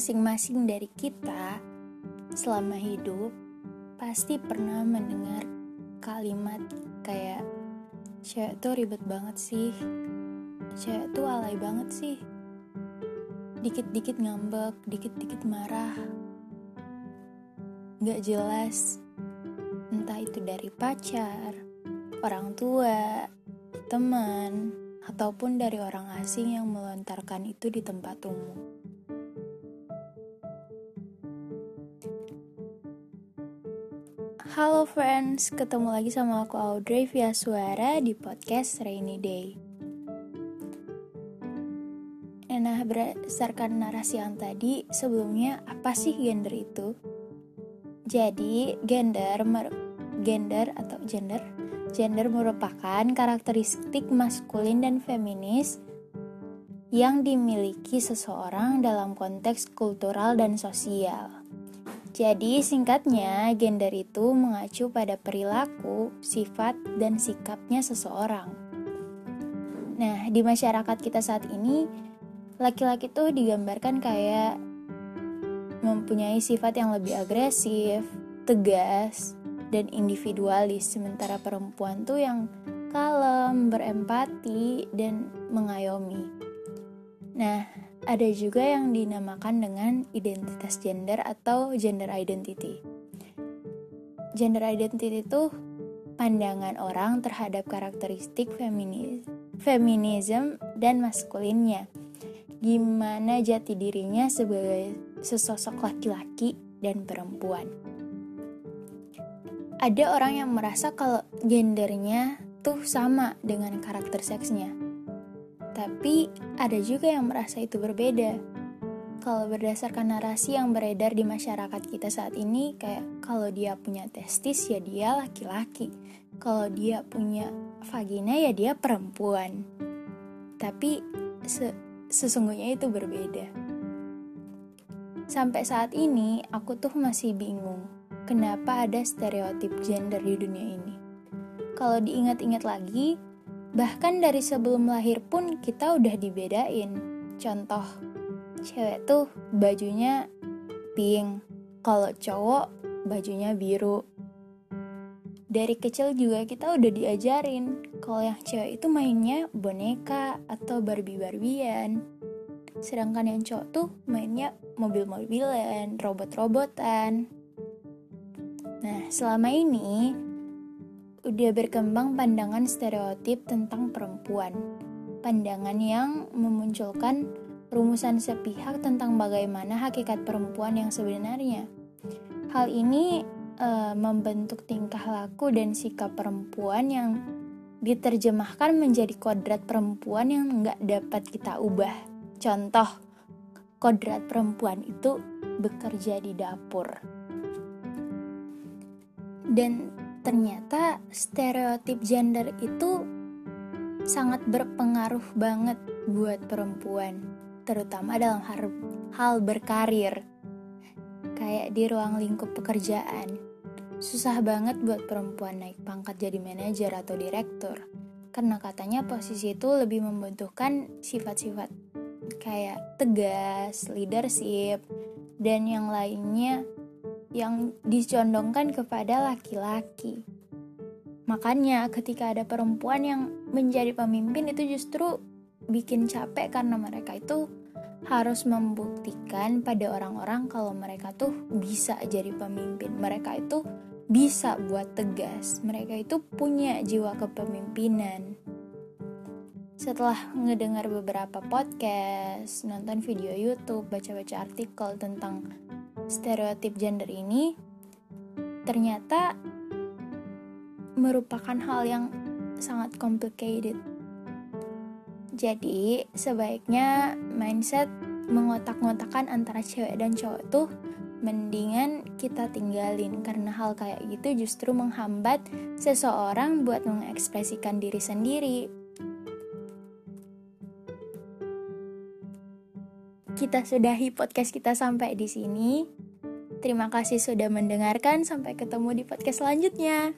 masing-masing dari kita selama hidup pasti pernah mendengar kalimat kayak cewek tuh ribet banget sih. Cewek tuh alay banget sih. Dikit-dikit ngambek dikit-dikit marah. Gak jelas. Entah itu dari pacar orang tua teman ataupun dari orang asing yang melontarkan itu di tempat umum Halo friends, ketemu lagi sama aku Audrey via suara di podcast Rainy Day. Nah, berdasarkan narasi yang tadi, sebelumnya apa sih gender itu? Jadi, gender gender atau gender gender merupakan karakteristik maskulin dan feminis yang dimiliki seseorang dalam konteks kultural dan sosial. Jadi, singkatnya, gender itu mengacu pada perilaku, sifat, dan sikapnya seseorang. Nah, di masyarakat kita saat ini, laki-laki tuh digambarkan kayak mempunyai sifat yang lebih agresif, tegas, dan individualis, sementara perempuan tuh yang kalem, berempati, dan mengayomi. Nah, ada juga yang dinamakan dengan identitas gender atau gender identity. Gender identity itu pandangan orang terhadap karakteristik feminis, feminism dan maskulinnya. Gimana jati dirinya sebagai sesosok laki-laki dan perempuan. Ada orang yang merasa kalau gendernya tuh sama dengan karakter seksnya tapi ada juga yang merasa itu berbeda. Kalau berdasarkan narasi yang beredar di masyarakat kita saat ini, kayak kalau dia punya testis ya dia laki-laki, kalau dia punya vagina ya dia perempuan. Tapi se sesungguhnya itu berbeda. Sampai saat ini aku tuh masih bingung kenapa ada stereotip gender di dunia ini. Kalau diingat-ingat lagi, Bahkan dari sebelum lahir pun kita udah dibedain. Contoh, cewek tuh bajunya pink, kalau cowok bajunya biru. Dari kecil juga kita udah diajarin kalau yang cewek itu mainnya boneka atau Barbie-Barbian. Sedangkan yang cowok tuh mainnya mobil-mobilan, robot-robotan. Nah, selama ini udah berkembang pandangan stereotip tentang perempuan. Pandangan yang memunculkan rumusan sepihak tentang bagaimana hakikat perempuan yang sebenarnya. Hal ini e, membentuk tingkah laku dan sikap perempuan yang diterjemahkan menjadi kodrat perempuan yang nggak dapat kita ubah. Contoh, kodrat perempuan itu bekerja di dapur. Dan ternyata stereotip gender itu sangat berpengaruh banget buat perempuan, terutama dalam hal, hal berkarir. Kayak di ruang lingkup pekerjaan. Susah banget buat perempuan naik pangkat jadi manajer atau direktur. Karena katanya posisi itu lebih membutuhkan sifat-sifat kayak tegas, leadership, dan yang lainnya yang dicondongkan kepada laki-laki. Makanya ketika ada perempuan yang menjadi pemimpin itu justru bikin capek karena mereka itu harus membuktikan pada orang-orang kalau mereka tuh bisa jadi pemimpin. Mereka itu bisa buat tegas. Mereka itu punya jiwa kepemimpinan. Setelah ngedengar beberapa podcast, nonton video YouTube, baca-baca artikel tentang stereotip gender ini ternyata merupakan hal yang sangat complicated. Jadi, sebaiknya mindset mengotak-ngotakan antara cewek dan cowok tuh mendingan kita tinggalin karena hal kayak gitu justru menghambat seseorang buat mengekspresikan diri sendiri. Kita sudahi podcast kita sampai di sini. Terima kasih sudah mendengarkan. Sampai ketemu di podcast selanjutnya.